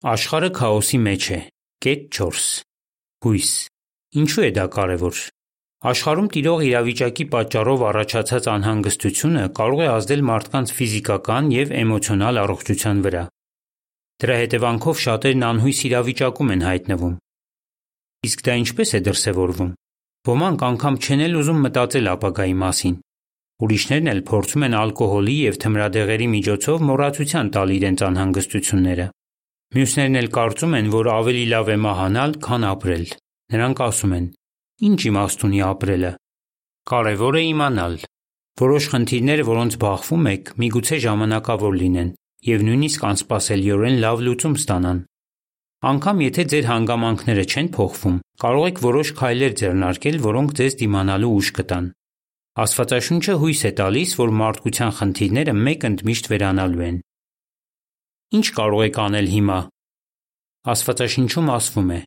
Աշխարհը քաոսի մեջ է։ Կետ 4։ Հույս։ Ինչու է դա կարևոր։ Աշխարհում տիրող իրավիճակի պատճառով առաջացած անհանգստությունը կարող է ազդել մարդկանց ֆիզիկական եւ էմոցիոնալ առողջության վրա։ Դրա հետևանքով շատերն անհույս իրավիճակում են հայտնվում։ Իսկ դա ինչպես է դրսևորվում։ Ոմանք անգամ չեն էլ ուզում մտածել ապագայի մասին։ Ուրիշներն էլ փորձում են ալկոհոլի եւ թմրադեղերի միջոցով մոռացության տալ իրենց անհանգստությունները։ Մյուսներն էլ կարծում են, որ ավելի լավ է մահանալ, քան ապրել։ Նրանք ասում են. Ինչ իմաստ ունի ապրելը։ Կարևոր է իմանալ։ Որոշ խնդիրներ, որոնց բախվում եք, միգուցե ժամանակավոր լինեն եւ նույնիսկ անսպասելիորեն լավ լուծում ստանան։ Անկամ եթե ձեր հանգամանքները չեն փոխվում, կարող եք որոշ քայլեր ձեռնարկել, որոնք ձեզ դիմանալու ուժ կտան։ Աստվածաշունչը հույս է տալիս, որ մարդկության խնդիրները մեկ ընդմիշտ վերանալու են։ Ինչ կարող եք անել հիմա։ Աստվածաշնչում ասվում է.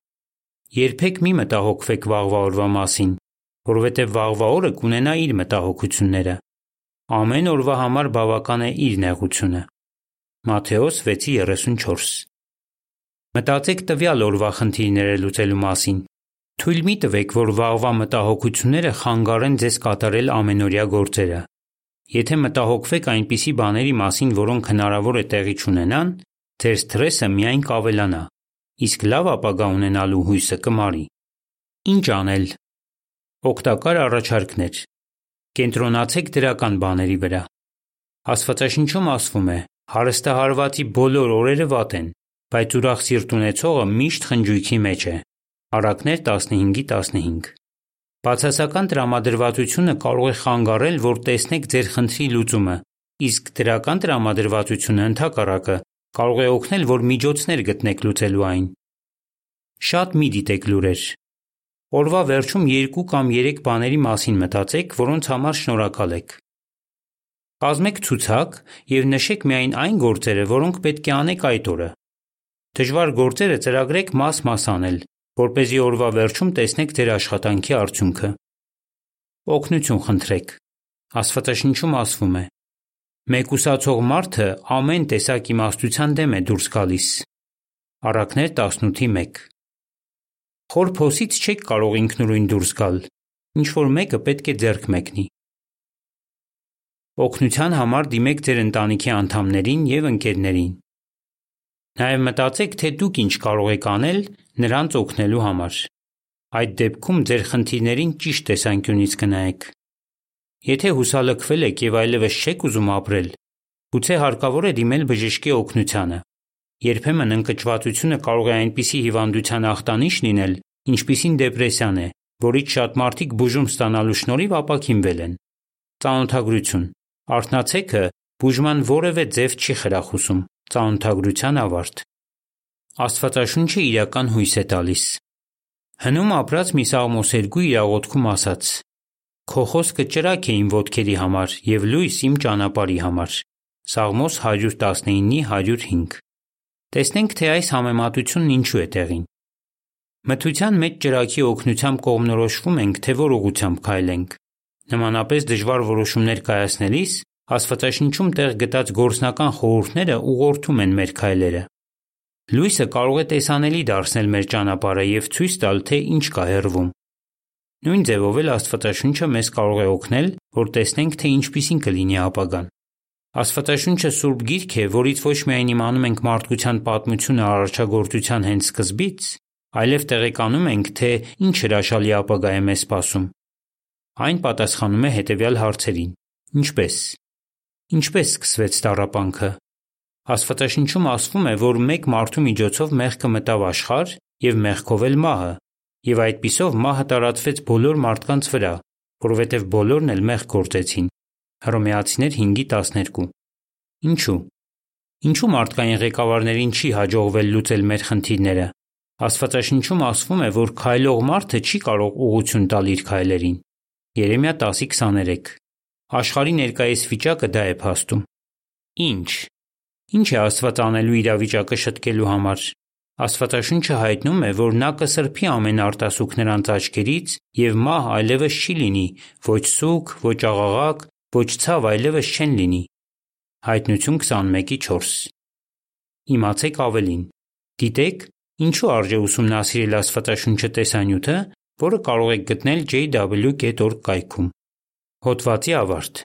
Երբեք մի մտահոգվեք վաղվա օրվա մասին, որովհետև վաղվա օրը կունենա իր մտահոգությունները։ Ամեն օրվա համար բավական է իր նեղությունը։ Մատթեոս 6:34 Մտածեք տվյալ օրվա խնդիրները լուծելու մասին։ Թույլ մի տվեք, որ վաղվա մտահոգությունները խանգարեն ձեզ կատարել ամենօրյա գործերը։ Եթե մտահոգվեք այնպիսի բաների մասին, որոնք հնարավոր է տեղի չունենան, ձեր սթրեսը միայն կավելանա, իսկ լավ ապագա ունենալու հույսը կմարի։ Ինչ անել։ Օգտակար առաջարկներ։ Կենտրոնացեք դրական բաների վրա։ Աստվածաշնչում ասվում է. հարստահարվածի բոլոր օրերը վատ են, բայց ուրախ սիրտ ունեցողը միշտ խնջույքի մեջ է։ Առակներ 15:15 Բացասական տրամադրվածությունը կարող է խանգարել, որ տեսնեք ձեր խնդրի լուծումը, իսկ դրական տրամադրվածությունը ընդհակառակը կարող է օգնել, որ միջոցներ գտնեք լուծելու այն։ Շատ մի դիտեք լուրեր։ Օրվա վերջում երկու կամ երեք բաների մասին մտածեք, որոնց համար շնորհակալ եք։ Կազմեք ցուցակ եւ նշեք միայն այն գործերը, որոնք պետք է անեք այդ օրը։ Դժվար գործերը ծրագրեք մաս-մաս անել, որ เป զի օրվա վերջում տեսնեք ձեր աշխատանքի արդյունքը։ Օգնություն խնդրեք։ Աստվածաշնչում ասվում է. Մեկուսացող մարդը ամեն տեսակ իմաստության դեմ է դուրս գալիս։ Առակներ 18:1 Խոր փոսից չեք կարող ինքնուրույն դուրս գալ։ Ինչ որ մեկը պետք է ձեռք մեկնի։ Օգնության համար դիմեք ձեր ընտանիքի անդամներին եւ ընկերներին։ Նաև մտածեք, թե դուք ինչ կարող եք անել նրանց օգնելու համար։ Այդ դեպքում ձեր խնդիրներին ճիշտ տեսանկյունից կնայեք։ Եթե հուսալքվել եք եւ այլևս չեք ուզում ապրել, գուցե հարկավոր է դիմել բժշկի օգնությանը։ Երբեմն ընկճվածությունը կարող է այնպիսի հիվանդության ախտանիշ լինել, ինչպիսին դեպրեսիան է, որից շատ մարդիկ բուժում ստանալու շնորհիվ ապաքինվել են։ Ծանոթագրություն։ Արթնացեքը բուժման որևէ ձև չի խրախուսում ծանոթագրության ավարտ։ Աստվածաշունչը իրական հույս է տալիս։ Հնում ապրած մի Սաղմոսերգու իր աղոթքում ասաց. Քո խոսքը ճրակ է իմ ոտքերի համար եւ լույս իմ ճանապարհի համար։ Սաղմոս 119-ի 105։ Տեսնենք, թե այս համեմատությունն ինչու է տեղին։ Մթության մեջ ճրակի օգնությամբ կողմնորոշվում ենք, թե որ ուղությամբ քայլենք։ Նմանապես դժվար որոշումներ կայացնելիս Աստվածաշնչում տեղ գտած գործնական խորհուրդները ուղղորդում են մեր քայլերը։ Լույսը կարող է տեսանելի դարձնել մեր ճանապարհը եւ ցույց տալ, թե ինչ կա հեռվում։ Նույն ձևով էլ Աստվածաշունչը մեզ կարող է օգնել, որ տեսնենք, թե ինչպիսին կլինի ապագան։ Աստվածաշունչը սուրբ գիրք է, որից ոչ միայն իմանում ենք մարդկության պատմությունը արարչագործության հենց սկզբից, այլև տեղեկանում ենք, թե ինչ հրաշալի ապագա է մեզ սպասում։ Այն պատասխանում է հետևյալ հարցերին. Ինչպե՞ս։ Ինչպե՞ս սկսվեց տառապանքը։ Աստվածաշնչում ասվում է, որ մեկ մարդու միջոցով մեղքը մտավ աշխարհ եւ մեղքով էլ մահը, եւ այդպիսով մահը տարածվեց բոլոր մարդկանց վրա, որովհետեւ բոլորն էլ մեղք գործեցին։ Հռոմեացիներ 5:12։ Ինչու։ Ինչու մարդկային ղեկավարներին չի հաջողվել լուծել մեր խնդիրները։ Աստվածաշնչում ասվում է, որ քայլող մարդը չի կարող ուղություն տալ իր քայլերին։ Երեմիա 10:23 Աշխարհի ներկայիս վիճակը դա է փաստում։ Ինչ։ Ինչ է Աստված անելու իրավիճակը շտկելու համար։ Աստվածաշունչը հայտնում է, որ նա կսրբի ամեն արտասուք նրանց աչքերից եւ մահ այլևս չի լինի, ոչ սուգ, ոչ աղաղակ, ոչ ցավ այլևս չեն լինի։ Հայտնություն 21:4 Իմացեք ավելին։ Դիտեք ինչու արժե ուսումնասիրել Աստվածաշունչը տեսանյութը, որը կարող եք գտնել jw.org կայքում։ Հոդվացի ավարտ